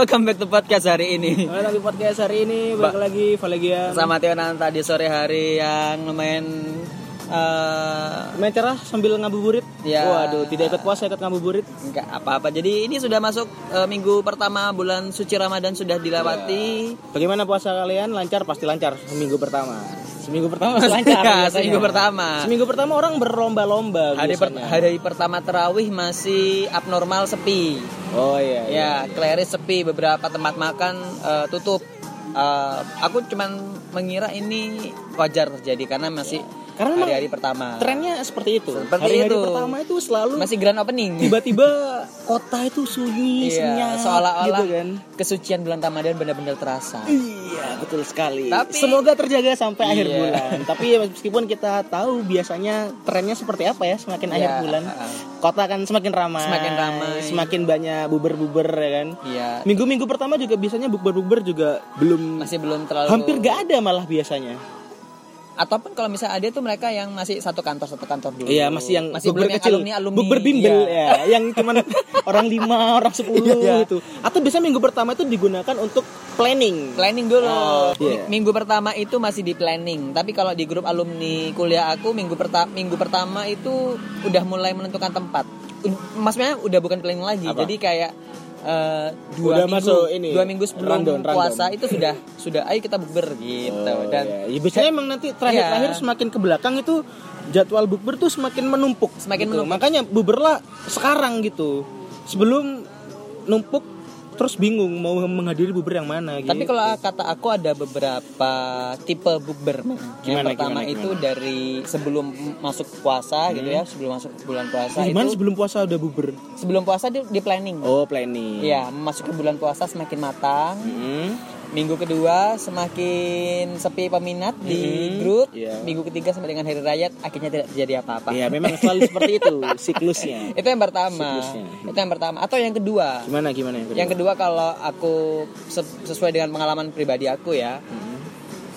Welcome back to podcast hari ini. Kembali lagi podcast hari ini balik lagi Valegia. Sama Tio Nanta di sore hari yang lumayan eh Main cerah sambil ngabuburit. Ya. Waduh, tidak ikut puasa ikut ngabuburit. enggak apa-apa. Jadi ini sudah masuk eh, minggu pertama bulan suci Ramadan sudah dilewati. Bagaimana puasa kalian? Lancar pasti lancar seminggu pertama. Seminggu pertama lancar. Ya, seminggu pertama. Seminggu pertama orang berlomba-lomba Hari, per- hari pertama terawih masih abnormal sepi. Oh iya. Ya, Kleris sepi, beberapa tempat makan eh, tutup. Eh, aku cuman mengira ini wajar terjadi karena masih Karena hari-hari pertama. Trennya seperti itu. Seperti Hari-hari itu. pertama itu selalu Masih grand opening. tiba-tiba kota itu sunyi, Iya, senyap seolah-olah gitu kan. kesucian bulan Ramadan benar-benar terasa. Iya, betul sekali. Tapi- semoga terjaga sampai akhir Iya. bulan. Tapi ya, meskipun kita tahu biasanya trennya seperti apa ya semakin Iya, akhir bulan. uh-uh. Kota kan semakin ramai. Semakin ramai. Semakin banyak buber-buber ya kan. Iya. Minggu-minggu pertama juga biasanya buber-buber juga belum Masih belum terlalu hampir gak ada malah biasanya. Ataupun kalau misalnya ada tuh mereka yang masih satu kantor satu kantor dulu. Iya, masih yang masih belum kecil, alumni alumni. bukber bimbel Iya. ya, yang cuman orang lima, orang sepuluh Iya. gitu. Atau biasanya minggu pertama itu digunakan untuk planning. Planning dulu. Oh, iya. Minggu pertama itu masih di planning. Tapi kalau di grup alumni kuliah aku minggu pertama minggu pertama itu udah mulai menentukan tempat. Maksudnya udah bukan planning lagi. Apa? Jadi kayak eh, dua Udah minggu masuk ini, dua minggu sebelum rundown. puasa itu sudah sudah ayo kita bukber gitu Oh, dan iya. Ya, biasanya emang nanti terakhir-terakhir Iya. semakin ke belakang itu jadwal bukber tuh semakin menumpuk. Semakin gitu. menumpuk. Makanya buberlah sekarang gitu. Sebelum numpuk terus bingung mau menghadiri buber yang mana gitu. Tapi kalau kata aku ada beberapa tipe bukber. men. Yang Gimana, pertama gimana, itu dari sebelum masuk puasa gitu ya, sebelum masuk bulan puasa gimana itu sebelum puasa udah buber? sebelum puasa di, di planning. Oh, planning. Iya, memasuki bulan puasa semakin matang. Mm-mm. Minggu kedua semakin sepi peminat di Hmm, grup. iya. Minggu ketiga sampai dengan hari raya akhirnya tidak terjadi apa-apa. Iya, memang selalu seperti itu siklusnya. Itu yang pertama. Siklusnya. Itu yang pertama. Atau yang kedua. Gimana gimana yang kedua? Yang kedua kalau aku se- sesuai dengan pengalaman pribadi aku ya. Mm.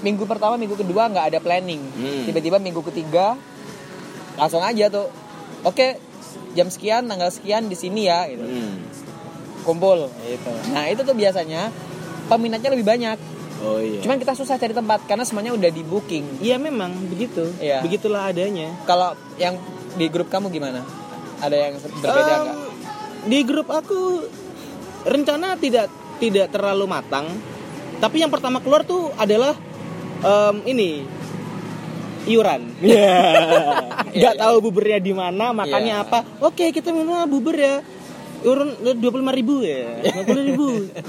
Minggu pertama, minggu kedua nggak ada planning. Hmm. Tiba-tiba minggu ketiga langsung aja tuh. Oke, jam sekian, tanggal sekian di sini ya gitu. Mm. Kumpul gitu. Nah, itu tuh biasanya peminatnya lebih banyak. Oh iya. Cuman kita susah cari tempat karena semuanya udah di booking. Iya memang begitu. Iya. Begitulah adanya. Kalau yang di grup kamu gimana? Ada yang berbeda Em, nggak? Di grup aku rencana tidak tidak terlalu matang. Tapi yang pertama keluar tuh adalah em, ini iuran. Iya. Gak tahu bubernya di mana, makannya Iya. apa. Oke, kita minum buber ya. Iuran dua puluh ribu ya, dua ribu.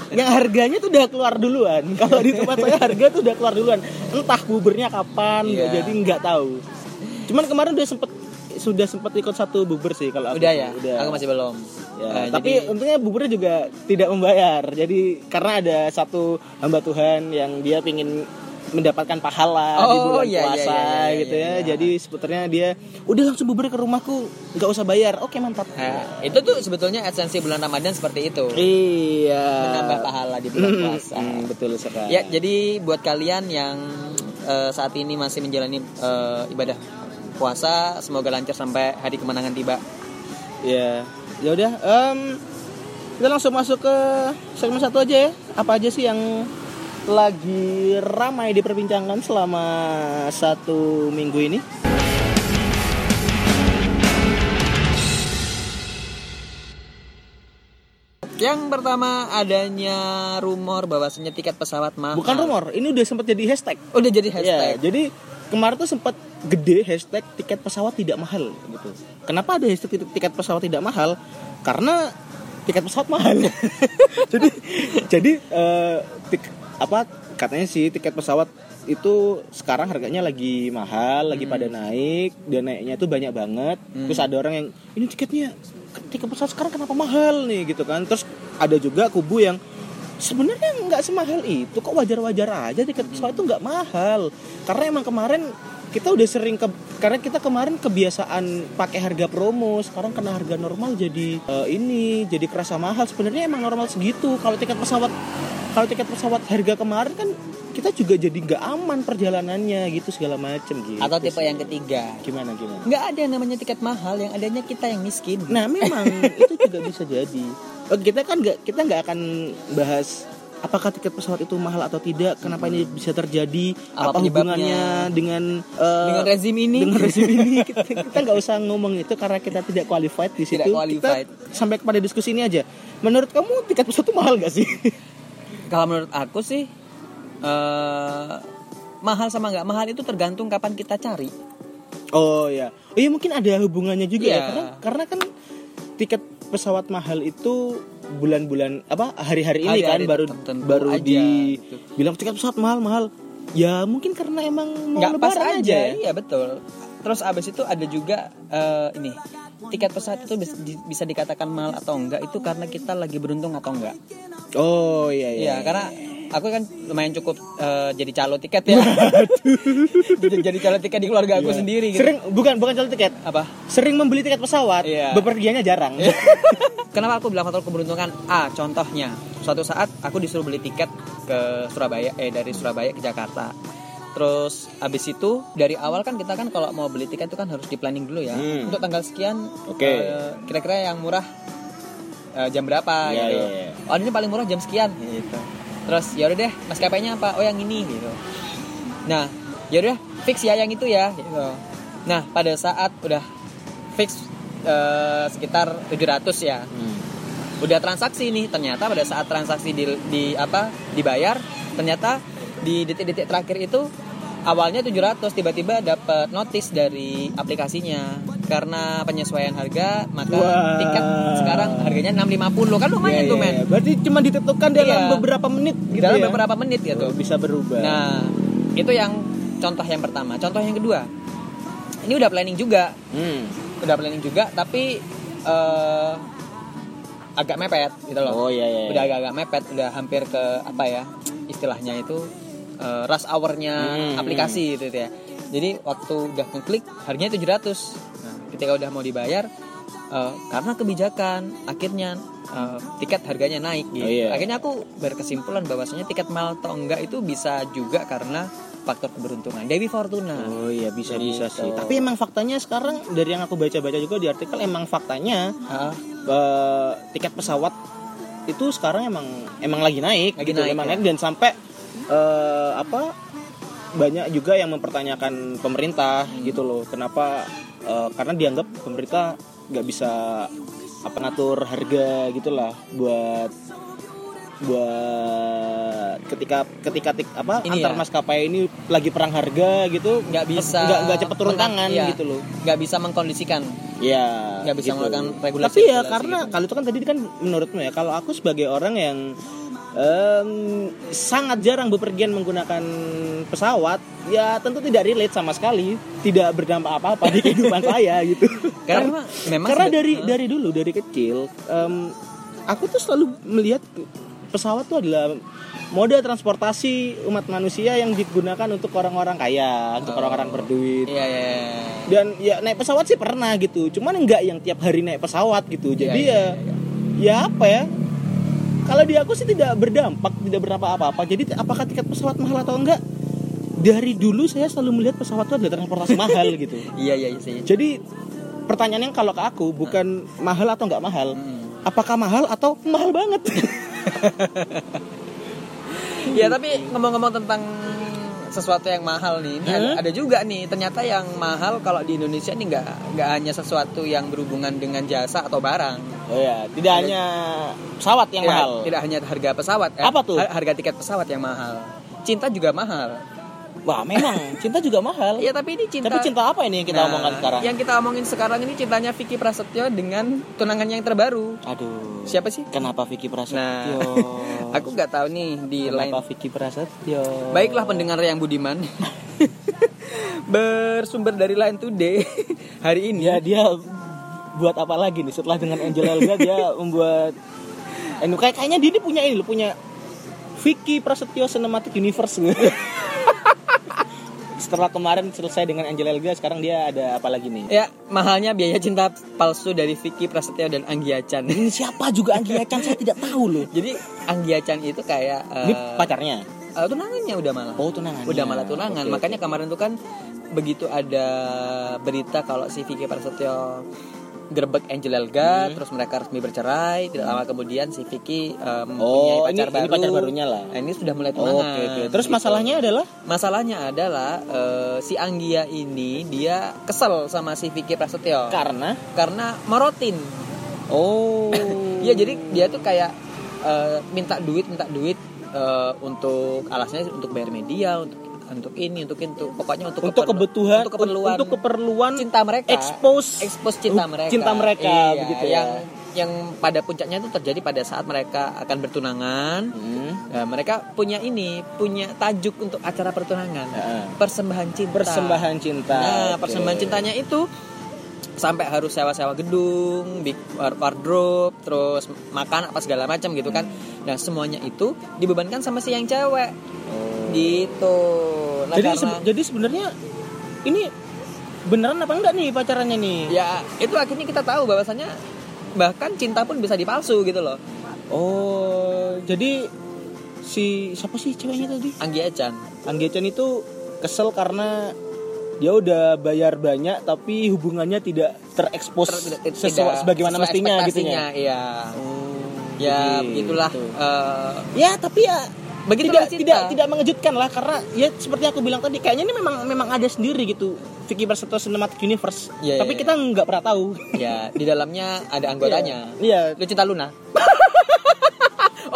Yang harganya tuh udah keluar duluan. Kalau di tempat saya harga tuh udah keluar duluan. Entah bubernya kapan, Iya. jadi nggak tahu. Cuman kemarin udah sempet sudah sempat ikut satu buber sih kalau aku. Udah ya? Udah. Aku masih belum. Ya, Nah, tapi jadi- untungnya buburnya juga tidak membayar. Jadi karena ada satu hamba Tuhan yang dia pingin mendapatkan pahala di Oh, bulan iya, iya, puasa iya, iya, gitu iya, ya. iya. Jadi sebetulnya dia udah langsung bubur ke rumahku, nggak usah bayar. Oke mantap. Nah, itu tuh sebetulnya esensi bulan Ramadan seperti itu. Iya. Menambah pahala di bulan Hmm, puasa. hmm, betul sekali. Ya, jadi buat kalian yang eh, saat ini masih menjalani eh, ibadah puasa, semoga lancar sampai hari kemenangan tiba. Ya, ya udah. em, kita langsung masuk ke segmen satu aja ya. Apa aja sih yang lagi ramai diperbincangkan selama satu minggu ini? Yang pertama adanya rumor bahwasanya tiket pesawat mahal. Bukan rumor, ini udah sempat jadi hashtag. Udah jadi Ya, hashtag. jadi kemarin tuh sempat gede hashtag tiket pesawat tidak mahal gitu. Kenapa ada hashtag tiket- pesawat tidak mahal? Karena tiket pesawat mahal. jadi jadi tik- apa katanya sih tiket pesawat itu sekarang harganya lagi mahal, lagi pada naik, dan naiknya tuh banyak banget. Terus ada orang yang ini tiketnya tiket pesawat sekarang kenapa mahal nih? Gitu kan. Terus ada juga kubu yang sebenarnya nggak semahal itu kok wajar-wajar aja tiket pesawat itu nggak mahal. Karena emang kemarin kita udah sering ke karena kita kemarin kebiasaan pakai harga promo sekarang kena harga normal jadi eh, ini jadi kerasa mahal. Sebenarnya emang normal segitu kalau tiket pesawat kalau tiket pesawat harga kemarin kan kita juga jadi nggak aman perjalanannya gitu segala macem gitu Atau tipe yang ketiga. gimana gimana Nggak ada yang namanya tiket mahal, yang adanya kita yang miskin. nah memang itu juga bisa jadi Oh, kita kan nggak kita nggak akan bahas apakah tiket pesawat itu mahal atau tidak, kenapa ini bisa terjadi, Apa apa, hubungannya dengan eh, Dengan rezim ini dengan rezim ini kita kita nggak usah ngomong itu karena kita tidak qualified di situ. Tidak qualified. Kita sampai kepada diskusi ini aja. Menurut kamu tiket pesawat itu mahal gak sih? kalau menurut aku sih eh mahal sama nggak mahal itu tergantung kapan kita cari. Oh ya, oh iya mungkin ada hubungannya juga ya Iya. karena karena kan tiket pesawat mahal itu bulan-bulan apa hari-hari ini kan Hari-hari baru tertentu baru aja, di gitu. bilang tiket pesawat mahal mahal. Ya mungkin karena emang mau nggak pas lebaran aja, aja, ya. iya betul terus abis itu ada juga eh, ini tiket pesawat itu bisa dikatakan mahal atau enggak itu karena kita lagi beruntung atau enggak Oh iya iya. Iya, karena aku kan lumayan cukup eh, jadi calo tiket ya jadi, jadi calo tiket di keluarga aku Iya. sendiri gitu. Sering bukan bukan calon tiket. apa Sering membeli tiket pesawat, Iya. bepergiannya jarang. Kenapa aku bilang faktor keberuntungan? A, contohnya, suatu saat aku disuruh beli tiket ke Surabaya, eh dari Surabaya ke Jakarta. Terus abis itu dari awal kan kita kan kalau mau beli tiket itu kan harus di planning dulu ya. Hmm. Untuk tanggal sekian, Oke. eh, kira-kira yang murah eh, jam berapa Iya, gitu. iya, iya. Oh ini paling murah jam sekian gitu. Terus ya udah deh, maskapainya apa? Oh yang ini gitu. Nah, ya udah fix ya yang itu ya gitu. Nah, pada saat udah fix eh, sekitar 700 ya Hmm. udah transaksi nih ternyata pada saat transaksi di, di apa dibayar ternyata di detik-detik terakhir itu awalnya 700 tiba-tiba dapat notis dari aplikasinya karena penyesuaian harga maka Wah. tiket sekarang harganya 650 kan lumayan Iya, tuh iya, men iya. Berarti cuma ditentukan dalam Iya. beberapa menit gitu dalam ya. beberapa menit gitu Oh, bisa berubah. nah itu yang contoh yang pertama contoh yang kedua ini udah planning juga Hmm. udah planning juga tapi eh, agak mepet gitu loh Oh iya iya. udah agak-agak mepet udah hampir ke apa ya istilahnya itu eh, rush hournya Hmm, aplikasi gitu ya jadi waktu udah ngeklik harganya 700 nah ketika udah mau dibayar eh, karena kebijakan akhirnya eh, tiket harganya naik gitu Oh, iya. akhirnya aku berkesimpulan bahwasanya tiket mahal atau enggak itu bisa juga karena faktor keberuntungan Dewi Fortuna Oh iya bisa bisa Gitu. sih. Tapi emang faktanya sekarang dari yang aku baca-baca juga di artikel emang faktanya Ah, eh, tiket pesawat itu sekarang emang emang lagi naik, Lagi gitu. naik, emang ya. naik dan sampai eh, apa banyak juga yang mempertanyakan pemerintah Hmm. gitu loh. Kenapa? eh, karena dianggap pemerintah nggak bisa apa ngatur harga gitulah buat buat ketika ketika tik, apa Ini antar ya. maskapai ini lagi perang harga gitu nggak bisa nggak nggak cepet turun tangan iya, gitu loh nggak bisa mengkondisikan Iya. Nggak bisa melakukan regulasi- Tapi ya regulasi karena gitu. kalau itu kan tadi kan menurutmu ya, kalau aku sebagai orang yang em, sangat jarang bepergian menggunakan pesawat, ya tentu tidak relate sama sekali, tidak berdampak apa-apa di kehidupan saya gitu. karena memang karena dari Hah? dari dulu dari kecil, em, aku tuh selalu melihat pesawat tuh adalah moda transportasi umat manusia yang digunakan untuk orang-orang kaya, untuk Oh. orang-orang berduit iya iya iya. dan ya naik pesawat sih pernah gitu cuman enggak yang tiap hari naik pesawat gitu jadi Iya, ya ya apa ya kalau di aku sih tidak berdampak tidak berdampak apa-apa. Jadi apakah tiket pesawat mahal atau enggak? Dari dulu saya selalu melihat pesawat itu adalah transportasi mahal gitu. Iya iya iya sih. Jadi pertanyaannya kalau ke aku bukan mahal atau enggak mahal Hmm. apakah mahal atau mahal banget? Ya tapi ngomong-ngomong tentang sesuatu yang mahal nih. Ini ada, Hmm? ada juga nih. Ternyata yang mahal kalau di Indonesia nih nggak nggak hanya sesuatu yang berhubungan dengan jasa atau barang. Oh ya tidak hanya pesawat yang Tidak- mahal. tidak hanya harga pesawat eh, Apa tuh? har- harga tiket pesawat yang mahal. Cinta juga mahal wah memang. Cinta juga mahal. Iya tapi ini cinta tapi cinta apa ini yang kita Nah, omongkan sekarang? Yang kita omongin sekarang ini cintanya Vicky Prasetyo dengan tunangannya yang terbaru. Aduh. Siapa sih? Kenapa Vicky Prasetyo? Nah, aku nggak tahu nih di lain Kenapa Vicky Prasetyo? Baiklah pendengar yang budiman. Bersumber dari Line Today hari ini. Ya dia buat apa lagi nih? Setelah dengan Angel Elga dia membuat eh, kayak kayaknya dia ini punya ini loh punya Vicky Prasetyo Cinematic Universe Setelah kemarin selesai dengan Angel Elga sekarang dia ada apa lagi nih? Ya, mahalnya biaya cinta palsu dari Vicky Prasetyo dan Anggia Chan. Ini siapa juga Anggi Chan saya tidak tahu loh. Jadi Anggia Chan itu kayak Ini pacarnya. eh, tunangannya udah malah. Oh tunangan. Udah malah tunangan. Oke, Makanya kemarin tuh kan begitu ada berita kalau si Vicky Prasetyo gerbek Angel Elga, Hmm. terus mereka resmi bercerai. Tidak lama kemudian si Vicky um, Oh, ini, pacar ini baru. pacar barunya lah. Nah, ini sudah mulai Oh, tunangan. Oke, oke. Terus gitu. masalahnya adalah Masalahnya adalah eh, si Anggia ini dia kesel sama si Vicky Prasetyo karena karena merotin. oh. Iya jadi dia tuh kayak eh, minta duit minta duit eh, untuk alasnya untuk bayar media untuk untuk ini untuk itu pokoknya untuk untuk keperlu- kebutuhan untuk keperluan untuk keperluan cinta mereka expose expose cinta Uh, mereka cinta mereka, Iya, begitu ya. yang yang pada puncaknya itu terjadi pada saat mereka akan bertunangan Hmm. Nah, mereka punya ini punya tajuk untuk acara pertunangan Heeh. persembahan cinta persembahan cinta Nah, Oke. persembahan cintanya itu sampai harus sewa-sewa gedung, big war- wardrobe, terus makan apa segala macam gitu kan. Nah, semuanya itu dibebankan sama si yang cewek. Oh. Gitu. Nah, jadi karena- sebe- jadi sebenarnya ini beneran apa enggak nih pacarannya nih ya itu akhirnya kita tahu bahwasannya bahkan cinta pun bisa dipalsu gitu loh. oh jadi si siapa sih ceweknya tadi Anggi Echan. Anggi Chan itu kesel karena dia udah bayar banyak tapi hubungannya tidak terekspos Ter- tidak- sesuai sebagaimana sesuai mestinya gitu ya. Iya. Oh, Ya, begitu. begitulah eh, Ya, tapi ya Begitulah tidak tidak tidak mengejutkan lah karena ya seperti aku bilang tadi kayaknya ini memang memang ada sendiri gitu Vicky Prasetyo Cinematic Universe. Iya, tapi iya, kita nggak pernah tahu. ya di dalamnya ada anggotanya. Iya. Lu cinta Luna?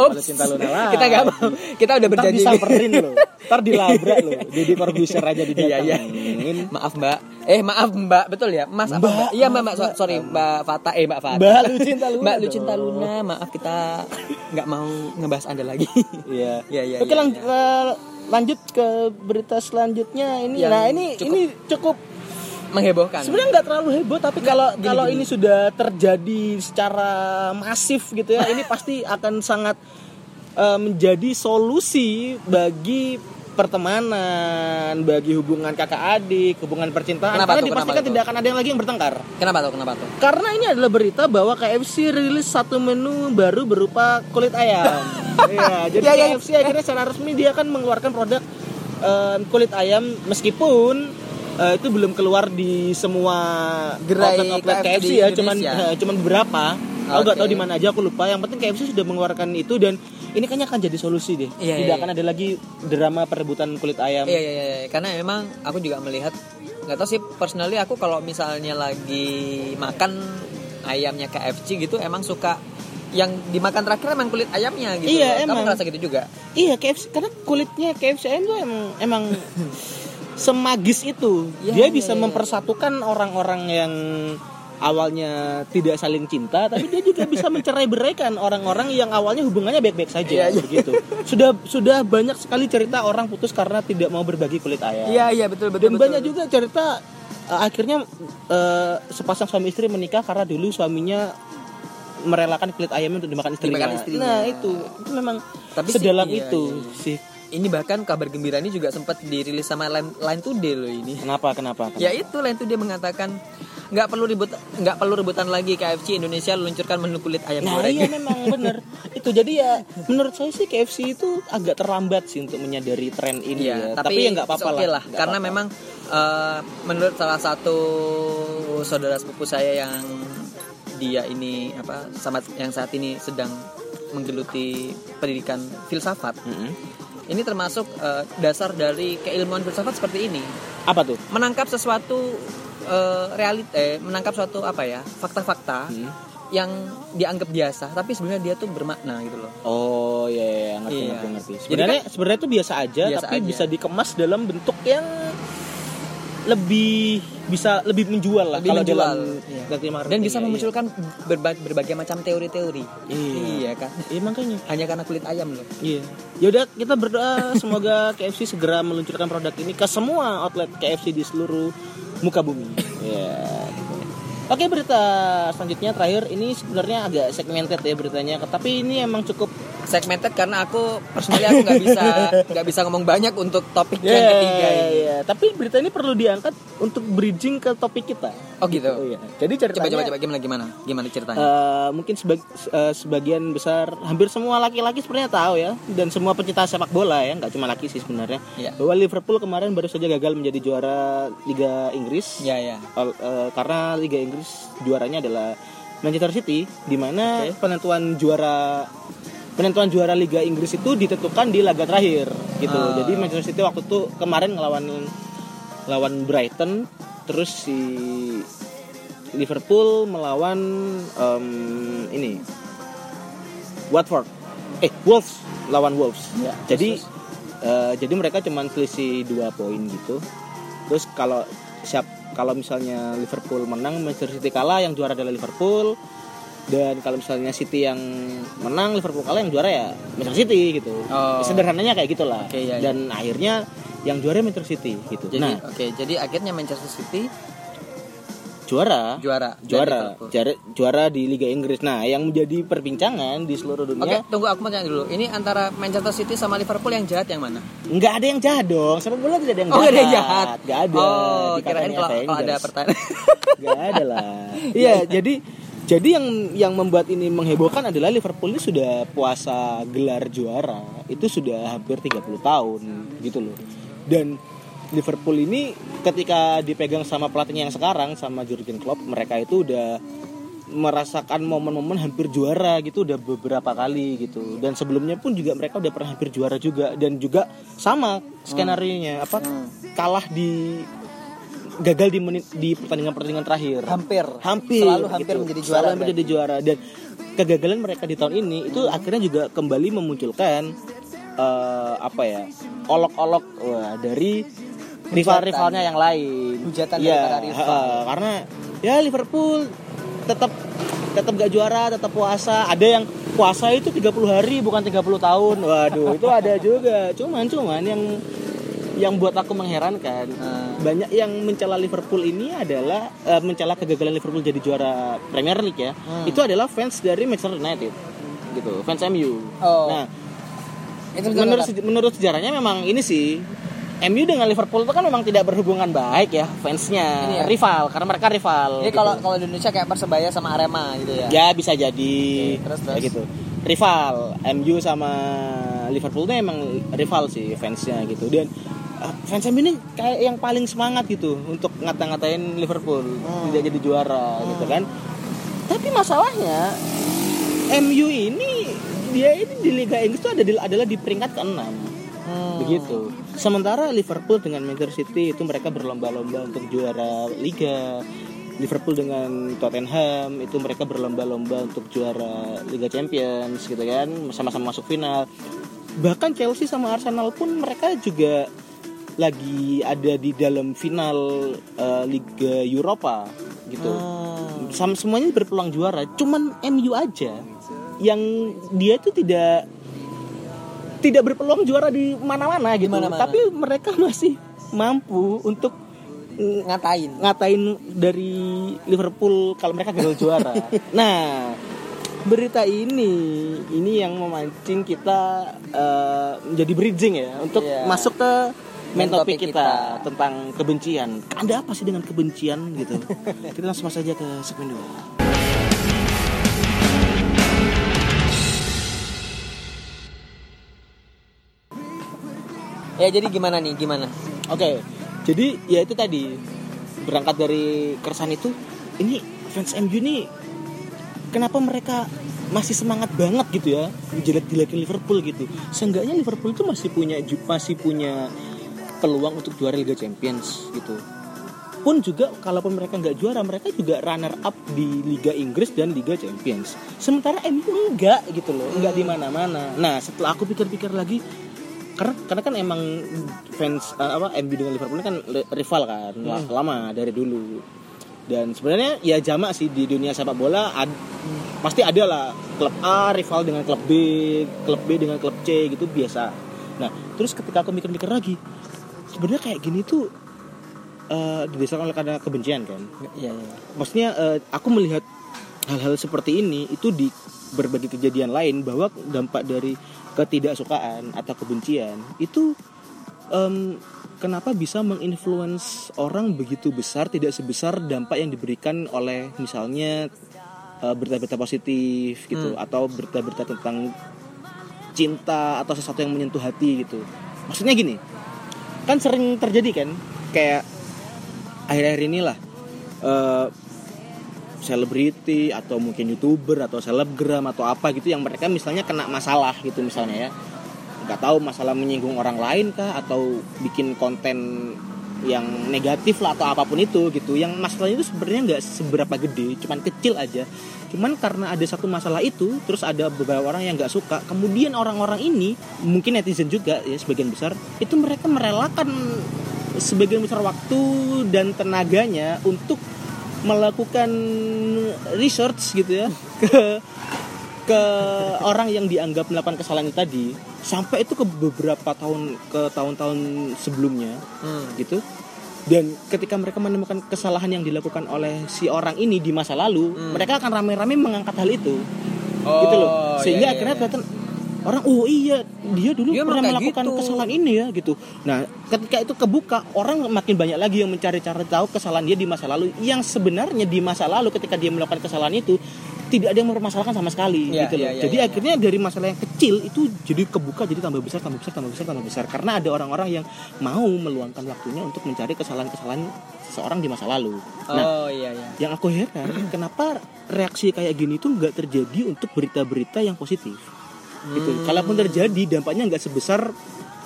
Kalau cinta Luna lah. kita gak mau. Kita udah Ntar berjanji. disamperin loh. Ntar dilabrak loh. Jadi Corbusier aja Iya iya. didatangin. Maaf Mbak. Eh maaf Mbak, betul ya? Mas apa Mbak, Mbak? Iya Mbak, Mbak. So- sorry Mbak Fata. Eh Mbak Fata. Mbak lu cinta Luna. Mbak lu cinta Luna. Maaf kita nggak mau ngebahas Anda lagi. Iya. Iya, iya, Oke iya, iya. eh, lanjut ke berita selanjutnya ini. Yang nah ini cukup- ini cukup Menghebohkan. sebenarnya nggak terlalu heboh tapi kalau gini, kalau gini. ini sudah terjadi secara masif gitu ya ini pasti akan sangat eh, menjadi solusi bagi pertemanan bagi hubungan kakak adik hubungan percintaan Kenapa karena tuh? dipastikan Kenapa tuh? tidak akan ada yang lagi yang bertengkar Kenapa tuh? Kenapa tuh? karena ini adalah berita bahwa KFC rilis satu menu baru berupa kulit ayam. Iya, jadi Iya, iya. KFC akhirnya secara resmi dia akan mengeluarkan produk eh, kulit ayam meskipun eh, itu belum keluar di semua Gerai outlet-outlet KFC KFC, ya, cuman eh, cuman beberapa. Aku nggak Oke. tahu di mana aja aku lupa. Yang penting KFC sudah mengeluarkan itu dan ini kayaknya akan jadi solusi deh. Iya, Tidak iya, akan ada lagi drama perebutan kulit ayam. Iya, iya, iya. Karena memang aku juga melihat nggak tahu sih personally aku kalau misalnya lagi makan ayamnya KFC gitu emang suka yang dimakan terakhir emang kulit ayamnya gitu. Iya, loh. Kamu emang. ngerasa gitu juga? Iya KFC karena kulitnya KFC ayam tuh emang emang semagis itu. Iya, dia iya, bisa iya. mempersatukan orang-orang yang awalnya tidak saling cinta, tapi dia juga bisa mencerai-beraikan orang-orang yang awalnya hubungannya baik-baik saja Iya, iya. begitu. Sudah sudah banyak sekali cerita orang putus karena tidak mau berbagi kulit ayam. Iya, iya betul betul. Dan betul. banyak juga cerita eh, akhirnya eh, sepasang suami istri menikah karena dulu suaminya merelakan kulit ayamnya untuk dimakan istrinya. Dimakan istrinya. Nah, itu itu memang Tapi sih, sedalam iya, itu iya, iya. sih. Ini bahkan kabar gembira ini juga sempat dirilis sama Line, Line Today loh ini. Kenapa? Kenapa? kenapa? Ya itu Line Today mengatakan nggak perlu ribut nggak perlu rebutan lagi KFC Indonesia luncurkan menu kulit ayam Nah goreng. iya memang bener itu jadi ya menurut saya sih KFC itu agak terlambat sih untuk menyadari tren ini Iya, ya. tapi, ya nggak apa-apa okay lah. lah. Karena apa-apa. memang eh, menurut salah satu saudara sepupu saya yang dia ini apa sama yang saat ini sedang menggeluti pendidikan filsafat. Mm-mm. Ini termasuk eh, dasar dari keilmuan filsafat seperti ini. apa tuh? Menangkap sesuatu eh, realit eh menangkap suatu apa ya? fakta-fakta Hmm. yang dianggap biasa tapi sebenarnya dia tuh bermakna gitu loh. Oh iya, iya, iya, ngerti, Iya. ngerti, ngerti. Sebenarnya sebenarnya itu biasa aja, Biasa tapi aja. bisa dikemas dalam bentuk yang lebih bisa lebih menjual lah Lebih kalau menjual, dalam iya. marketing, Dan bisa iya, memunculkan berba- berbagai macam teori-teori. Iya. Iya kan? Iya, makanya. Hanya karena kulit ayam loh. Iya. Yaudah kita berdoa semoga KFC segera meluncurkan produk ini ke semua outlet KFC di seluruh muka bumi. Iya. Oke berita selanjutnya terakhir ini sebenarnya agak segmented ya beritanya, tapi ini emang cukup segmented karena aku personally aku nggak bisa nggak bisa ngomong banyak untuk topik Ya, yang ketiga ini. ya. Tapi berita ini perlu diangkat untuk bridging ke topik kita. Oh gitu. Oh, iya. Jadi ceritanya Coba coba coba gimana gimana gimana ceritanya? eh, mungkin sebag- eh, sebagian besar hampir semua laki-laki sebenarnya tahu ya dan semua pecinta sepak bola ya nggak cuma laki sih sebenarnya Iya. bahwa Liverpool kemarin baru saja gagal menjadi juara Liga Inggris Ya ya. Ol- eh, karena Liga Inggris juaranya adalah Manchester City di mana Oke. penentuan juara penentuan juara Liga Inggris itu ditentukan di laga terakhir gitu. Ah. Jadi Manchester City waktu itu kemarin ngelawan lawan Brighton terus si Liverpool melawan em, ini Watford eh Wolves lawan Wolves. Ya, jadi terus, eh, jadi mereka cuman selisih dua poin gitu. Terus kalau siap kalau misalnya Liverpool menang Manchester City kalah yang juara adalah Liverpool dan kalau misalnya City yang menang Liverpool kalah yang juara ya Manchester City gitu. Oh. Sederhananya kayak gitulah. Oke, iya, iya. dan akhirnya yang juara Manchester City gitu. Jadi nah, oke, jadi akhirnya Manchester City juara juara juara juara juara di Liga Inggris. Nah, yang menjadi perbincangan di seluruh Oke, dunia tunggu aku mau tanya dulu. Ini antara Manchester City sama Liverpool yang jahat yang mana? nggak ada yang jahat dong. Sepak bola tidak ada yang Oh, jahat. nggak ada yang jahat. Nggak ada. Oh, kirain katanya kalau, kalau ada pertanyaan. Gak ada lah. Iya, jadi jadi yang yang membuat ini menghebohkan adalah Liverpool ini sudah puasa gelar juara itu sudah hampir 30 tahun gitu loh. Dan Liverpool ini ketika dipegang sama pelatihnya yang sekarang sama Jurgen Klopp, mereka itu udah merasakan momen-momen hampir juara gitu udah beberapa kali gitu dan sebelumnya pun juga mereka udah pernah hampir juara juga dan juga sama skenario nya apa kalah di gagal di menit di pertandingan pertandingan terakhir hampir. hampir Selalu hampir gitu. menjadi Selalu juara. hampir menjadi juara dan kegagalan mereka di tahun ini itu akhirnya juga kembali memunculkan eh, apa ya olok-olok wah, dari rival-rivalnya yang lain Hujatan Iya, daripada rival. ha, karena ya Liverpool tetap tetap gak juara tetap puasa ada yang puasa itu 30 hari bukan 30 tahun waduh itu ada juga cuman cuman yang yang buat aku mengherankan Ah. banyak yang mencela Liverpool ini adalah eh, mencela kegagalan Liverpool jadi juara Premier League ya Hmm. itu adalah fans dari Manchester United gitu fans MU Oh. nah Itu menurut betul. menurut sejarahnya memang ini sih MU dengan Liverpool itu kan memang tidak berhubungan baik ya fansnya Ini ya? rival karena mereka rival Jadi gitu. kalau kalau di Indonesia kayak Persebaya sama Arema gitu ya. ya bisa jadi Oke, terus, terus. gitu rival MU sama Liverpool itu emang rival sih fansnya gitu dan fans MU ini kayak yang paling semangat gitu untuk ngata-ngatain Liverpool Hmm. tidak jadi juara gitu kan tapi masalahnya MU ini dia ini di Liga Inggris itu ada di- adalah di peringkat ke-6 Hmm. begitu. Sementara Liverpool dengan Manchester City itu mereka berlomba-lomba untuk juara Liga. Liverpool dengan Tottenham itu mereka berlomba-lomba untuk juara Liga Champions gitu kan, sama-sama masuk final. Bahkan Chelsea sama Arsenal pun mereka juga lagi ada di dalam final eh, Liga Eropa gitu. Hmm. Sama semuanya berpeluang juara, cuman MU aja yang dia itu tidak tidak berpeluang juara di mana-mana gitu. mana-mana. Tapi mereka masih mampu untuk ngatain. ngatain dari Liverpool kalau mereka gagal juara. nah, berita ini ini yang memancing kita eh, menjadi bridging ya untuk Iya. masuk ke main topik kita, kita. tentang kebencian. Ada apa sih dengan kebencian gitu? kita langsung masuk saja ke segmen dua. Ya jadi gimana nih? Gimana? Oke, jadi ya itu tadi berangkat dari keresahan itu, ini fans MU ini kenapa mereka masih semangat banget gitu ya menjelek-jelekin Liverpool gitu. Seenggaknya Liverpool itu masih punya masih punya peluang untuk juara Liga Champions gitu. Pun juga kalaupun mereka nggak juara, mereka juga runner up di Liga Inggris dan Liga Champions. Sementara MU enggak gitu loh, enggak di mana-mana. Nah, setelah aku pikir-pikir lagi, karena karena kan emang fans eh, apa MU dengan Liverpool kan rival kan la- lama dari dulu dan sebenarnya ya jamak sih di dunia sepak bola ad- pasti ada lah klub A rival dengan klub B klub B dengan klub C gitu biasa nah terus ketika aku mikir-mikir lagi sebenarnya kayak gini tuh eh didasarkan oleh karena kebencian kan? Iya, iya. maksudnya eh, aku melihat hal-hal seperti ini itu di berbagai kejadian lain bahwa dampak dari ketidaksukaan atau kebencian itu em, kenapa bisa menginfluence orang begitu besar tidak sebesar dampak yang diberikan oleh misalnya eh, berita-berita positif gitu atau berita-berita tentang cinta atau sesuatu yang menyentuh hati gitu. Maksudnya gini kan sering terjadi kan kayak akhir-akhir inilah eh, selebriti atau mungkin youtuber atau selebgram atau apa gitu yang mereka misalnya kena masalah gitu misalnya ya. Nggak tahu masalah menyinggung orang lain kah atau bikin konten yang negatif lah atau apa pun itu gitu. Yang masalahnya itu sebenarnya nggak seberapa gede cuman kecil aja. Cuman karena ada satu masalah itu terus ada beberapa orang yang nggak suka kemudian orang-orang ini mungkin netizen juga ya sebagian besar itu mereka merelakan sebagian besar waktu dan tenaganya untuk melakukan research gitu ya ke ke orang yang dianggap melakukan kesalahan tadi sampai itu ke beberapa tahun ke tahun-tahun sebelumnya Hmm. gitu dan ketika mereka menemukan kesalahan yang dilakukan oleh si orang ini di masa lalu Hmm. mereka akan rame-rame mengangkat hal itu Oh, gitu loh sehingga iya, iya, akhirnya iya. orang oh iya dia dulu Dia pernah melakukan gitu. kesalahan ini ya gitu nah ketika itu kebuka orang makin banyak lagi yang mencari cara tahu kesalahan dia di masa lalu yang sebenarnya di masa lalu ketika dia melakukan kesalahan itu tidak ada yang mempermasalahkan sama sekali Iya, gitu loh iya, iya, jadi iya. akhirnya dari masalah yang kecil itu jadi kebuka jadi tambah besar tambah besar tambah besar tambah besar karena ada orang-orang yang mau meluangkan waktunya untuk mencari kesalahan-kesalahan seseorang di masa lalu nah Oh iya iya. yang aku heran kenapa reaksi kayak gini tuh nggak terjadi untuk berita-berita yang positif gitu Hmm. kalaupun terjadi dampaknya nggak sebesar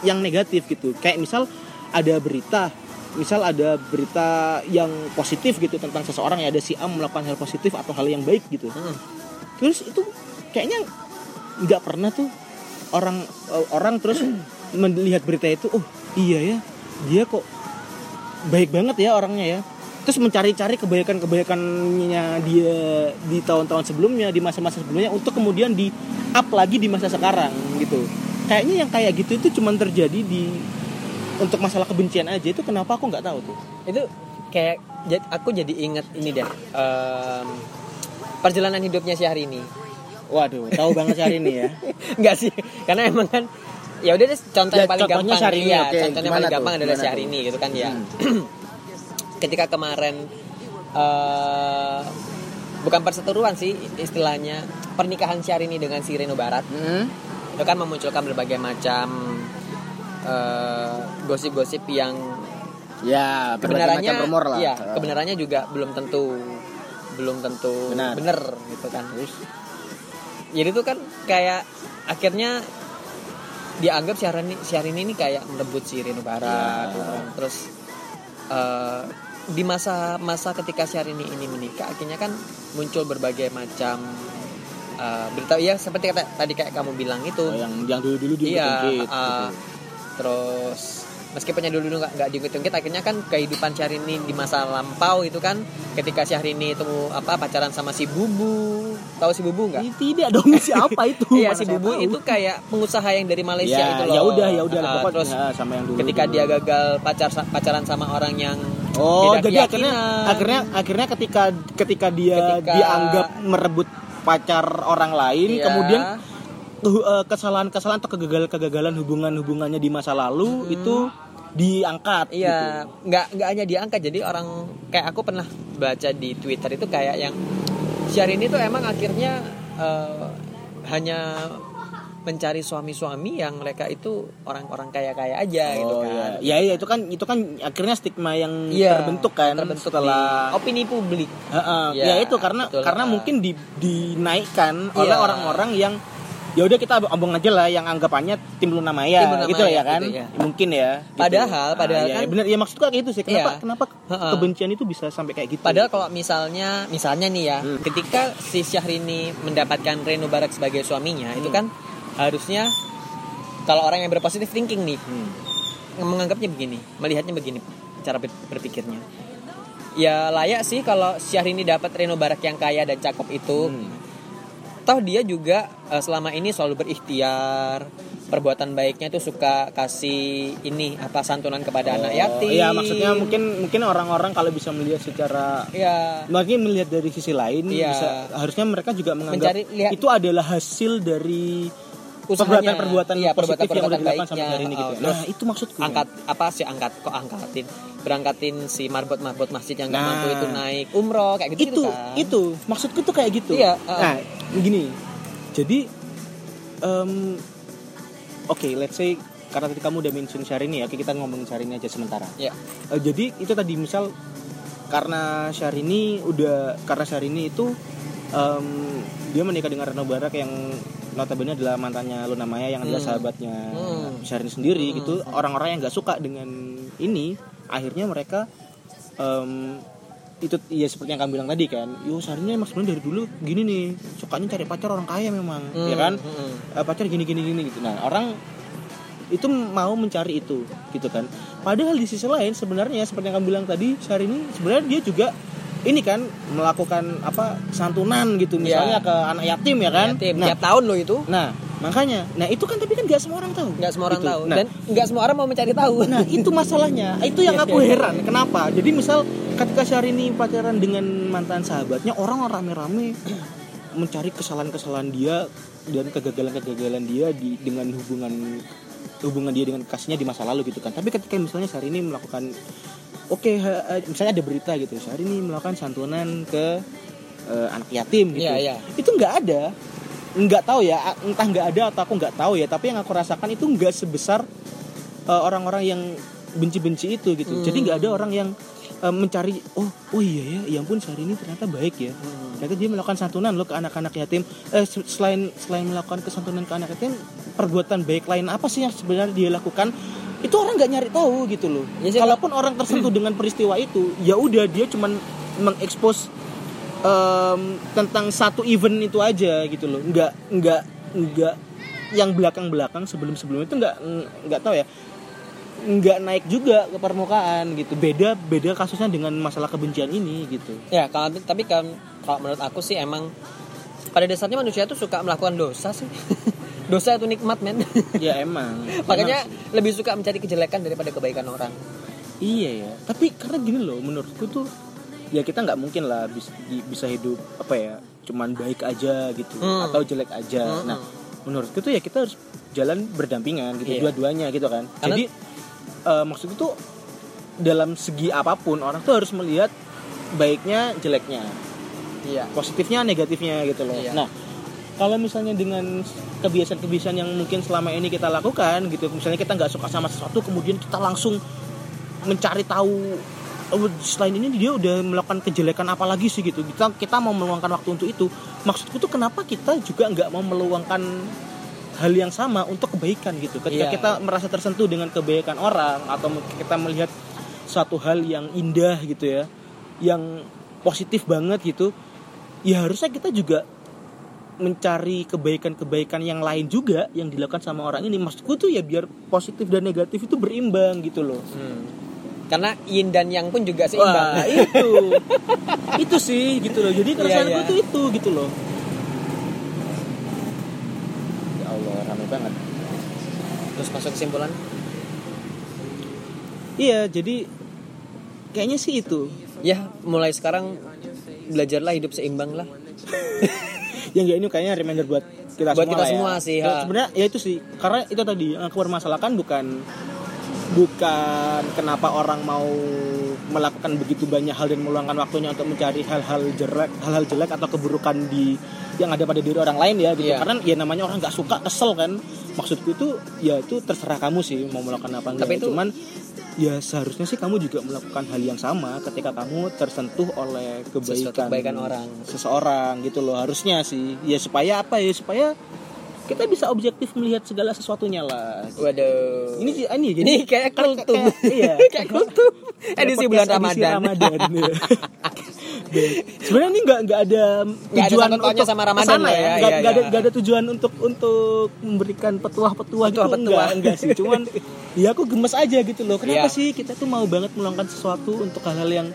yang negatif gitu kayak misal ada berita misal ada berita yang positif gitu tentang seseorang ya ada si A melakukan hal positif atau hal yang baik gitu. Hmm. terus itu kayaknya nggak pernah tuh orang orang terus melihat berita itu oh iya ya dia kok baik banget ya orangnya ya. Terus mencari-cari kebaikan-kebaikannya dia di tahun-tahun sebelumnya di masa-masa sebelumnya untuk kemudian di up lagi di masa sekarang gitu. Kayaknya yang kayak gitu itu cuma terjadi di untuk masalah kebencian aja itu kenapa aku nggak tahu tuh Itu kayak aku jadi inget ini deh. em, perjalanan hidupnya si hari ini. waduh tahu banget hari ini ya Enggak sih, karena emang kan ya udah deh contoh Ya, yang paling gampang Syahrini, iya, oke. contohnya Gimana paling tuh? gampang adalah Gimana Syahrini gitu kan ya. Hmm. Ketika kemarin eh bukan perseteruan sih istilahnya pernikahan Syahrini dengan si Reno Barat Hmm. itu kan memunculkan berbagai macam eh, gosip-gosip yang ya kebenarannya macam rumor lah iya, kebenarannya juga belum tentu belum tentu Benar. bener gitu kan jadi itu kan kayak akhirnya dianggap Syahrini Syahrini ini kayak merebut si Rino Barat Ya. gitu kan. terus eh, di masa masa ketika Syahrini ini menikah akhirnya kan muncul berbagai macam eh, berita ya seperti kata tadi kayak kamu bilang itu Oh, yang yang dulu dulu di Iya, gitu. Terus meskipun yang dulu dulu nggak nggak diungkit-ungkit akhirnya kan kehidupan Syahrini di masa lampau itu kan ketika Syahrini itu apa pacaran sama si Bubu tahu si Bubu nggak? Tidak dong siapa itu Iya si Bubu tahu. itu kayak pengusaha yang dari Malaysia ya, itu loh. ya udah ya udah Uh, terus ya, sama yang dulu ketika dulu. dia gagal pacar pacaran sama orang yang oh jadi akhirnya keyakinan. akhirnya akhirnya ketika ketika dia Ketika- dianggap merebut pacar orang lain Iya. kemudian kesalahan-kesalahan atau kegagalan-kegagalan hubungan-hubungannya di masa lalu itu diangkat gitu. Iya, nggak nggak hanya diangkat. Jadi orang kayak aku pernah baca di Twitter itu kayak yang Syahrini tuh emang akhirnya eh, hanya mencari suami-suami yang mereka itu orang-orang kaya-kaya aja gitu Oh, kan. iya. Ya, ya itu kan itu kan akhirnya stigma yang Iya, terbentuk kan terbentuk setelah di opini publik. Heeh, Iya, ya itu karena betul. karena Ah. mungkin di, dinaikkan oleh Iya. orang-orang yang ya udah kita omong aja lah yang anggapannya tim Luna Maya, Tim Luna gitu Maya, ya kan gitu ya. mungkin ya gitu. Padahal- padahal ya, kan- ya bener ya maksudku kayak gitu sih kenapa Iya. kenapa kebencian itu bisa sampai kayak gitu Padahal kalau misalnya misalnya nih ya, Hmm. ketika si Syahrini mendapatkan Reno Barak sebagai suaminya, itu Hmm. kan harusnya kalau orang yang berpositif thinking nih, Hmm. menganggapnya begini, melihatnya begini cara ber- berpikirnya. Ya layak sih kalau Syahrini dapat Reno Barak yang kaya dan cakep itu. Hmm. Toh dia juga eh, selama ini selalu berikhtiar, perbuatan baiknya tuh suka kasih ini apa santunan kepada anak yatim. Iya, maksudnya mungkin mungkin orang-orang kalau bisa melihat secara ya mungkin melihat dari sisi lain Iya. bisa harusnya mereka juga menganggap Mencari- lihat- itu adalah hasil dari Usahanya. Iya, yang udah perbuatan-perbuatan dilakukan sampai baiknya. hari ini gitu. Terus Nah, itu maksudku. angkat apa sih angkat kok angkatin berangkatin si marbot-marbot masjid yang nggak Nah. mampu itu naik umroh kayak gitu, itu kan. itu maksudku tuh kayak gitu. Iya, uh. Nah, gini. Jadi em, oke, let's say karena tadi kamu udah mention Syahrini ya, kita ngomongin Syahrini aja sementara. ya Eh, jadi itu tadi misal karena Syahrini udah karena Syahrini itu em, dia menikah dengan Rano Barak yang notabene adalah mantannya Luna Maya yang adalah Hmm. sahabatnya Hmm. Syahrini sendiri Hmm. gitu orang-orang yang nggak suka dengan ini akhirnya mereka em, itu ya seperti yang kamu bilang tadi kan yo Syahrini emang sebenarnya dari dulu gini nih sukanya cari pacar orang kaya memang Hmm, ya kan hmm. Eh, pacar gini gini gini gitu nah orang itu mau mencari itu gitu kan padahal di sisi lain sebenarnya seperti yang kamu bilang tadi Syahrini sebenarnya dia juga ini kan melakukan apa santunan gitu. Misalnya Ya. ke anak yatim ya kan? Yatim. nah. tiap tahun loh itu. Nah makanya nah itu kan tapi kan nggak semua orang tahu. Nggak semua orang Gitu. tahu. Nah, dan nggak semua orang mau mencari tahu. Nah itu masalahnya. Itu yang aku heran. Kenapa? Jadi misal ketika Syahrini pacaran dengan mantan sahabatnya Orang rame-rame mencari kesalahan-kesalahan dia Dan kegagalan-kegagalan dia di, Dengan hubungan hubungan dia dengan kasihnya di masa lalu gitu kan. Tapi ketika misalnya Syahrini melakukan Oke ha- ha- misalnya ada berita gitu Syahrini melakukan santunan ke eh, anak yatim gitu Iya, iya. Itu nggak ada nggak tahu ya entah nggak ada atau aku nggak tahu ya tapi yang aku rasakan itu nggak sebesar uh, orang-orang yang benci-benci itu gitu. Hmm. Jadi nggak ada orang yang uh, mencari oh oh iya ya, ya ampun hari ini ternyata baik ya. Hmm. Ternyata dia melakukan santunan loh ke anak-anak yatim. Eh, se- selain selain melakukan kesantunan ke anak yatim, perbuatan baik lain apa sih yang sebenarnya dia lakukan? Itu orang nggak nyari tahu gitu loh. Ya sih, Kalaupun orang tersentuh dengan peristiwa itu, ya udah dia cuman mengekspos em, tentang satu event itu aja gitu loh. Nggak nggak nggak yang belakang-belakang sebelum-sebelum itu nggak nggak tahu ya nggak naik juga ke permukaan gitu beda beda kasusnya dengan masalah kebencian ini gitu ya kalau tapi kan kalau menurut aku sih emang pada dasarnya manusia itu suka melakukan dosa sih dosa itu nikmat men? Ya emang. Makanya Emang- lebih suka mencari kejelekan daripada kebaikan orang. Iya ya. Tapi karena gini loh menurutku tuh ya kita nggak mungkin lah bisa bisa hidup apa ya cuman baik aja gitu Hmm. atau jelek aja. Hmm. nah menurutku tuh ya kita harus jalan berdampingan gitu Iya. dua-duanya gitu kan. Karena- jadi eh, maksudku tuh dalam segi apa pun orang tuh harus melihat baiknya jeleknya. Iya. Positifnya negatifnya gitu loh. Iya. nah kalau misalnya dengan kebiasaan-kebiasaan yang mungkin selama ini kita lakukan gitu misalnya kita nggak suka sama sesuatu kemudian kita langsung mencari tahu oh, selain ini dia udah melakukan kejelekan apa lagi sih? gitu. Kita kita mau meluangkan waktu untuk itu. Maksudku tuh kenapa kita juga nggak mau meluangkan hal yang sama untuk kebaikan gitu? Ketika Iya. kita merasa tersentuh dengan kebaikan orang atau kita melihat suatu hal yang indah gitu ya yang positif banget gitu ya harusnya kita juga mencari kebaikan-kebaikan yang lain juga yang dilakukan sama orang ini maksudku tuh ya biar positif dan negatif itu berimbang gitu loh. Hmm. karena yin dan yang pun juga Wah seimbang. itu. Itu sih gitu loh. Jadi keresahanku iya. tuh itu gitu loh. Ya Allah ramai banget. Terus masuk kesimpulan? Iya jadi kayaknya sih itu. Ya mulai sekarang belajarlah hidup seimbang lah yang ya ini kayaknya reminder buat kita Buat semua kita ya. semua sih, Ya, sebenarnya ya itu sih. Karena itu tadi yang aku permasalahkan bukan bukan kenapa orang mau melakukan begitu banyak hal dan meluangkan waktunya untuk mencari hal-hal jelek hal-hal jelek atau keburukan di yang ada pada diri orang lain ya gitu. Iya. karena ya namanya orang nggak suka kesel kan. Maksudku itu ya itu terserah kamu sih mau melakukan apa enggak Tapi itu- cuman ya seharusnya sih kamu juga melakukan hal yang sama ketika kamu tersentuh oleh Sesuatu kebaikan kebaikan orang. seseorang gitu loh harusnya sih ya supaya apa ya supaya kita bisa objektif melihat segala sesuatunya lah. Waduh. Ini sih ini jadi kayak kultum. kayak- iya kayak kultum. edisi bulan Ramadan. Ramadan ya. sebenarnya ini nggak nggak ada ada tujuan sangkut pautnya untuk sama Ramadan ke sana ya. ya, nggak iya, nggak ada iya. ada tujuan untuk untuk memberikan petuah-petuah gitu. Petuah-petuah. enggak enggak sih. Cuman ya aku gemes aja gitu loh. Kenapa Iya. sih kita tuh mau banget meluangkan sesuatu untuk hal-hal yang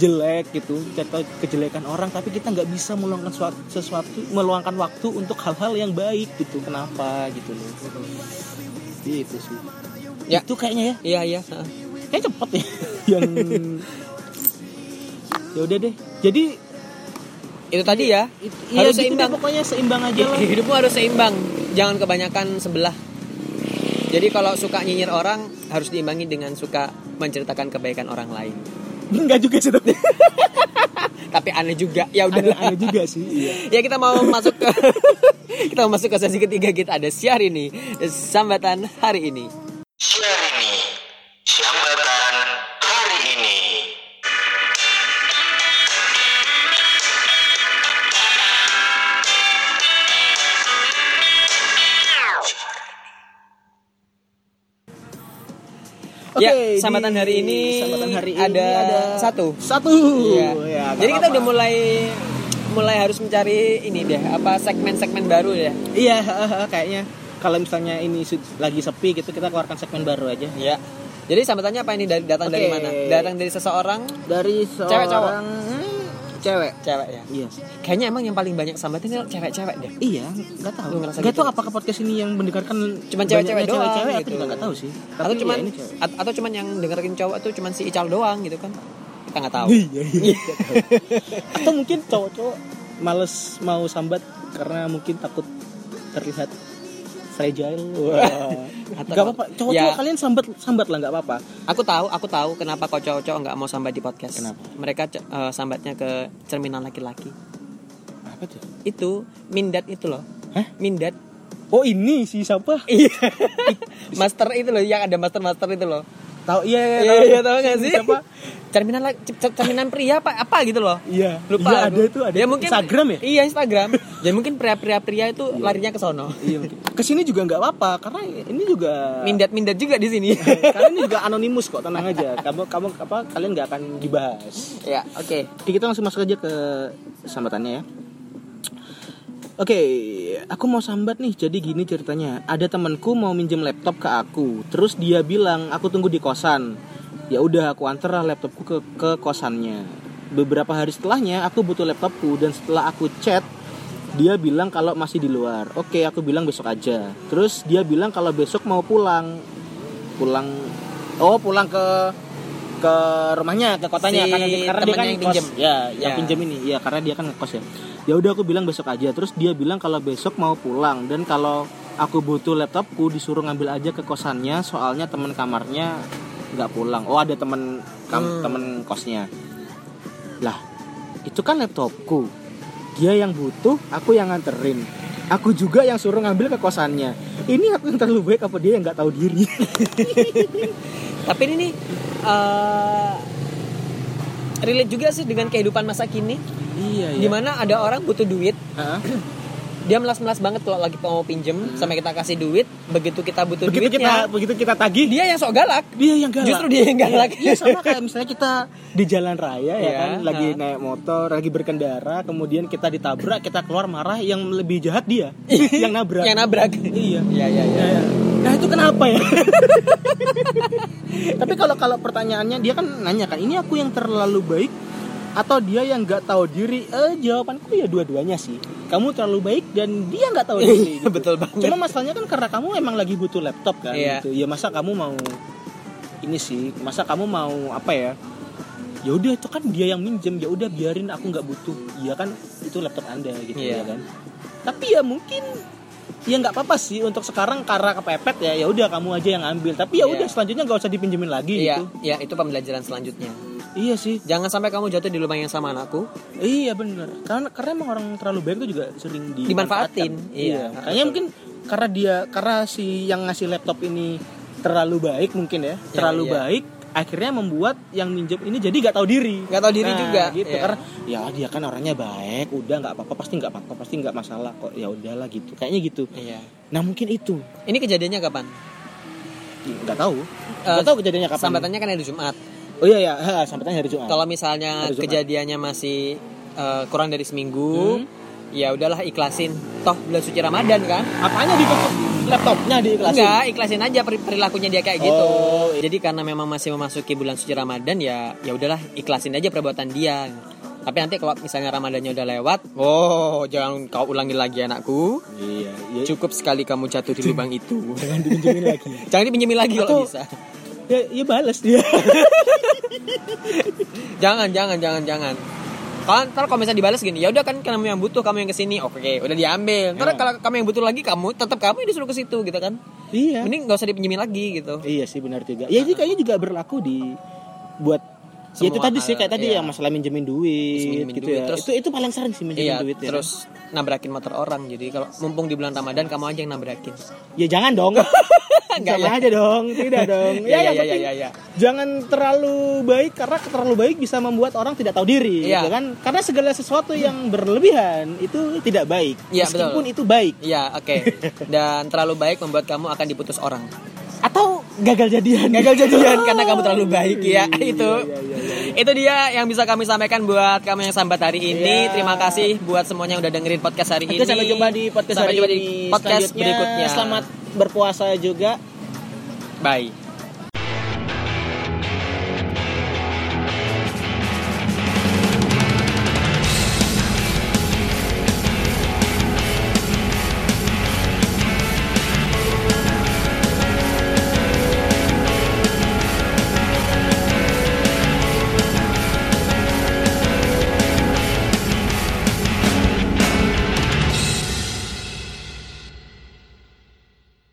jelek gitu cari tahu kejelekan orang tapi kita nggak bisa meluangkan suatu, sesuatu meluangkan waktu untuk hal-hal yang baik gitu. Kenapa gitu loh? Gitu sih. Ya. itu kayaknya ya. Iya iya kayak cepet ya. Yang ya udah deh. Jadi itu tadi ya. It- Harus ya gitu deh, seimbang. pokoknya seimbang aja lah. hidupmu harus seimbang. Jangan kebanyakan sebelah. Jadi kalau suka nyinyir orang harus diimbangi dengan suka menceritakan kebaikan orang lain enggak juga sih tapi. Tapi aneh juga. Ya udah aneh juga sih iya. Ya kita mau masuk ke kita mau masuk ke sesi ketiga kita ada siar ini sambatan hari ini. Siar ini, Siambatan hari ini. Ya, Oke, sambatan hari ini sambatan hari ini ada ada satu. Satu. Iya. Ya, nggak Jadi kita apa-apa. udah mulai mulai harus mencari ini deh apa segmen-segmen baru ya. Iya, kayaknya kalau misalnya ini lagi sepi gitu kita keluarkan segmen baru aja. Ya. Jadi sambatannya apa ini dari datang dari Oke. mana? Datang dari seseorang Dari Cewek, cowok? seorang hmm, cewek. cewek ya. Iya. Kayaknya emang yang paling banyak sambatnya ini cewek-cewek deh. Iya, nggak tahu. Nggak gitu? tahu apakah podcast ini yang mendengarkan Cuman cewek-cewek doang cewek-cewek, gitu. nggak tahu sih. atau Tapi cuman ya atau cuman yang dengerin cowok tuh cuman si Ical doang gitu kan. Kita nggak tahu. Iya, iya. Atau mungkin cowok-cowok males mau sambat karena mungkin takut terlihat fragile. Wah. Atau- Gak apa-apa. Cowok-cowok Ya. kalian sambat sambat lah nggak apa-apa. Aku tahu, aku tahu kenapa kok cowok-cowok nggak mau sambat di podcast. Kenapa? Mereka eh, sambatnya ke cerminan laki-laki. Apa tuh? Itu mindat itu loh. Hah? Mindat. Oh ini si siapa? Iya. master itu loh yang ada master-master itu loh. Tahu iya iya Iya, iya tahu nggak Si sih? Siapa? Cerminan cerminan pria apa apa gitu loh. Iya. Lupa. Iya, ada itu ada. Ya mungkin Instagram ya? Iya Instagram. ya mungkin pria-pria pria itu larinya ke sono. Iya mungkin. Ke sini juga nggak apa-apa karena ini juga Mindat-mindat juga di sini. kalian ini juga anonimus kok tenang aja. Kamu kamu apa kalian nggak akan dibahas. ya, oke. Oke, kita langsung masuk aja ke sambatannya ya. Oke, aku mau sambat nih. Jadi gini ceritanya. Ada temanku mau minjem laptop ke aku. Terus dia bilang, "Aku tunggu di kosan." Ya udah, aku antar laptopku ke ke kosannya. Beberapa hari setelahnya aku butuh laptopku dan setelah aku chat dia bilang kalau masih di luar. Oke, aku bilang besok aja. Terus dia bilang kalau besok mau pulang. Pulang Oh, pulang ke ke rumahnya, ke kotanya Si karena dia, karena dia kan yang ngekos. pinjem. Ya, yang Ya. pinjem ini. Ya, karena dia kan ngekos ya. Ya udah aku bilang besok aja. Terus dia bilang kalau besok mau pulang dan kalau aku butuh laptopku disuruh ngambil aja ke kosannya soalnya teman kamarnya nggak pulang. Oh, ada temen kam, Hmm. temen kosnya. Lah, itu kan laptopku. Dia yang butuh, aku yang nganterin. Aku juga yang suruh ngambil ke kosannya. Ini aku yang terlalu baik apa dia yang nggak tahu diri? Tapi ini nih eh, relate juga sih dengan kehidupan masa kini. iya, Di mana ada orang butuh duit, Hah? dia melas-melas banget kalau lagi mau pinjem, sampai kita kasih duit, begitu kita butuh Hmm. Begitu duitnya, kita begitu kita tagih, dia yang sok galak. dia yang galak. Justru dia yang galak. Iya, sama kayak misalnya kita di jalan raya ya Iya, kan, lagi ha. naik motor, lagi berkendara, kemudian kita ditabrak, kita keluar marah, yang lebih jahat dia, yang nabrak. yang nabrak. Iya. Iya, iya, iya. Ya, ya. Nah itu kenapa ya? Tapi kalau kalau pertanyaannya dia kan nanya kan, ini aku yang terlalu baik atau dia yang nggak tahu diri? Eh jawabanku ya dua-duanya sih. Kamu terlalu baik dan dia nggak tahu diri. gitu. Betul banget. Cuma masalahnya kan karena kamu emang lagi butuh laptop kan. Iya. Gitu. Ya masa kamu mau ini sih? Masa kamu mau apa ya? Ya udah itu kan dia yang minjem ya udah biarin aku nggak butuh. Iya kan itu laptop anda gitu Iya. ya kan. Tapi ya mungkin ya nggak apa-apa sih untuk sekarang karena kepepet ya ya udah kamu aja yang ambil tapi ya Iya. udah selanjutnya nggak usah dipinjemin lagi Iya, gitu iya itu pembelajaran selanjutnya. iya sih Jangan sampai kamu jatuh di lubang yang sama anakku. iya bener karena karena emang orang terlalu baik itu juga sering Dimanfaatin, dimanfaatkan. iya. kayaknya mungkin karena dia karena si yang ngasih laptop ini terlalu baik mungkin ya terlalu iya. baik akhirnya membuat yang minjem ini jadi nggak tahu diri. Nggak tahu diri Nah, juga, gitu. Iya. karena ya dia kan orangnya baik udah nggak apa-apa pasti nggak apa-apa pasti nggak masalah kok. Ya udahlah gitu. Kayaknya gitu. Iya. nah mungkin itu. Ini kejadiannya kapan? nggak tahu. Eh, nggak tahu kejadiannya kapan. Sambatannya kan hari Jumat. oh iya ya sambatannya hari Jumat. Kalau misalnya kejadiannya masih eh, kurang dari seminggu, Hmm. Ya udahlah ikhlasin. Toh bulan suci ramadan kan? Apanya ditutup laptopnya diiklasin enggak ikhlasin aja peri- perilakunya dia kayak gitu. Oh, jadi karena memang masih memasuki bulan suci ramadan ya ya udahlah ikhlasin aja perbuatan dia. Tapi nanti kalau misalnya ramadannya udah lewat oh jangan kau ulangi lagi anakku. Iya iya. Cukup sekali kamu jatuh di lubang itu. Jangan dipinjemin lagi. Jangan dipinjemin lagi kalau Atau- bisa. ya ya balas dia. Jangan jangan jangan jangan kalau ntar kalau misalnya dibalas gini ya udah kan kamu yang butuh kamu yang ke sini. Oke udah diambil. Ntar Ya. kalau kamu yang butuh lagi kamu tetap kamu yang disuruh ke situ gitu kan. Iya. Mending nggak usah dipinjemin lagi gitu. Iya sih benar juga. Ya ini kayaknya juga berlaku di buat ya itu Semua tadi sih kayak tadi iya. ya masalah minjemin duit Minjemin gitu duit, ya terus- itu itu paling sering sih minjemin Iya, duit ya terus nabrakin motor orang. Jadi kalau mumpung di bulan Ramadan kamu aja yang nabrakin. ya jangan dong Enggak ya. aja dong tidak dong Iya, ya yang iya, penting iya, iya. jangan terlalu baik karena terlalu baik bisa membuat orang tidak tahu diri Iya. gitu kan karena segala sesuatu yang berlebihan itu tidak baik Iya, meskipun betul. itu baik Iya, oke. Dan terlalu baik membuat kamu akan diputus orang. Atau gagal jadian Gagal jadian karena kamu terlalu baik ya. Iya, itu. iya, iya, iya. Itu dia yang bisa kami sampaikan buat kamu yang sambat hari ini. Terima kasih buat semuanya yang udah dengerin podcast hari Oke, ini. sampai jumpa di podcast Sampai hari jumpa di podcast Selanjutnya, berikutnya. Selamat berpuasa juga. Bye.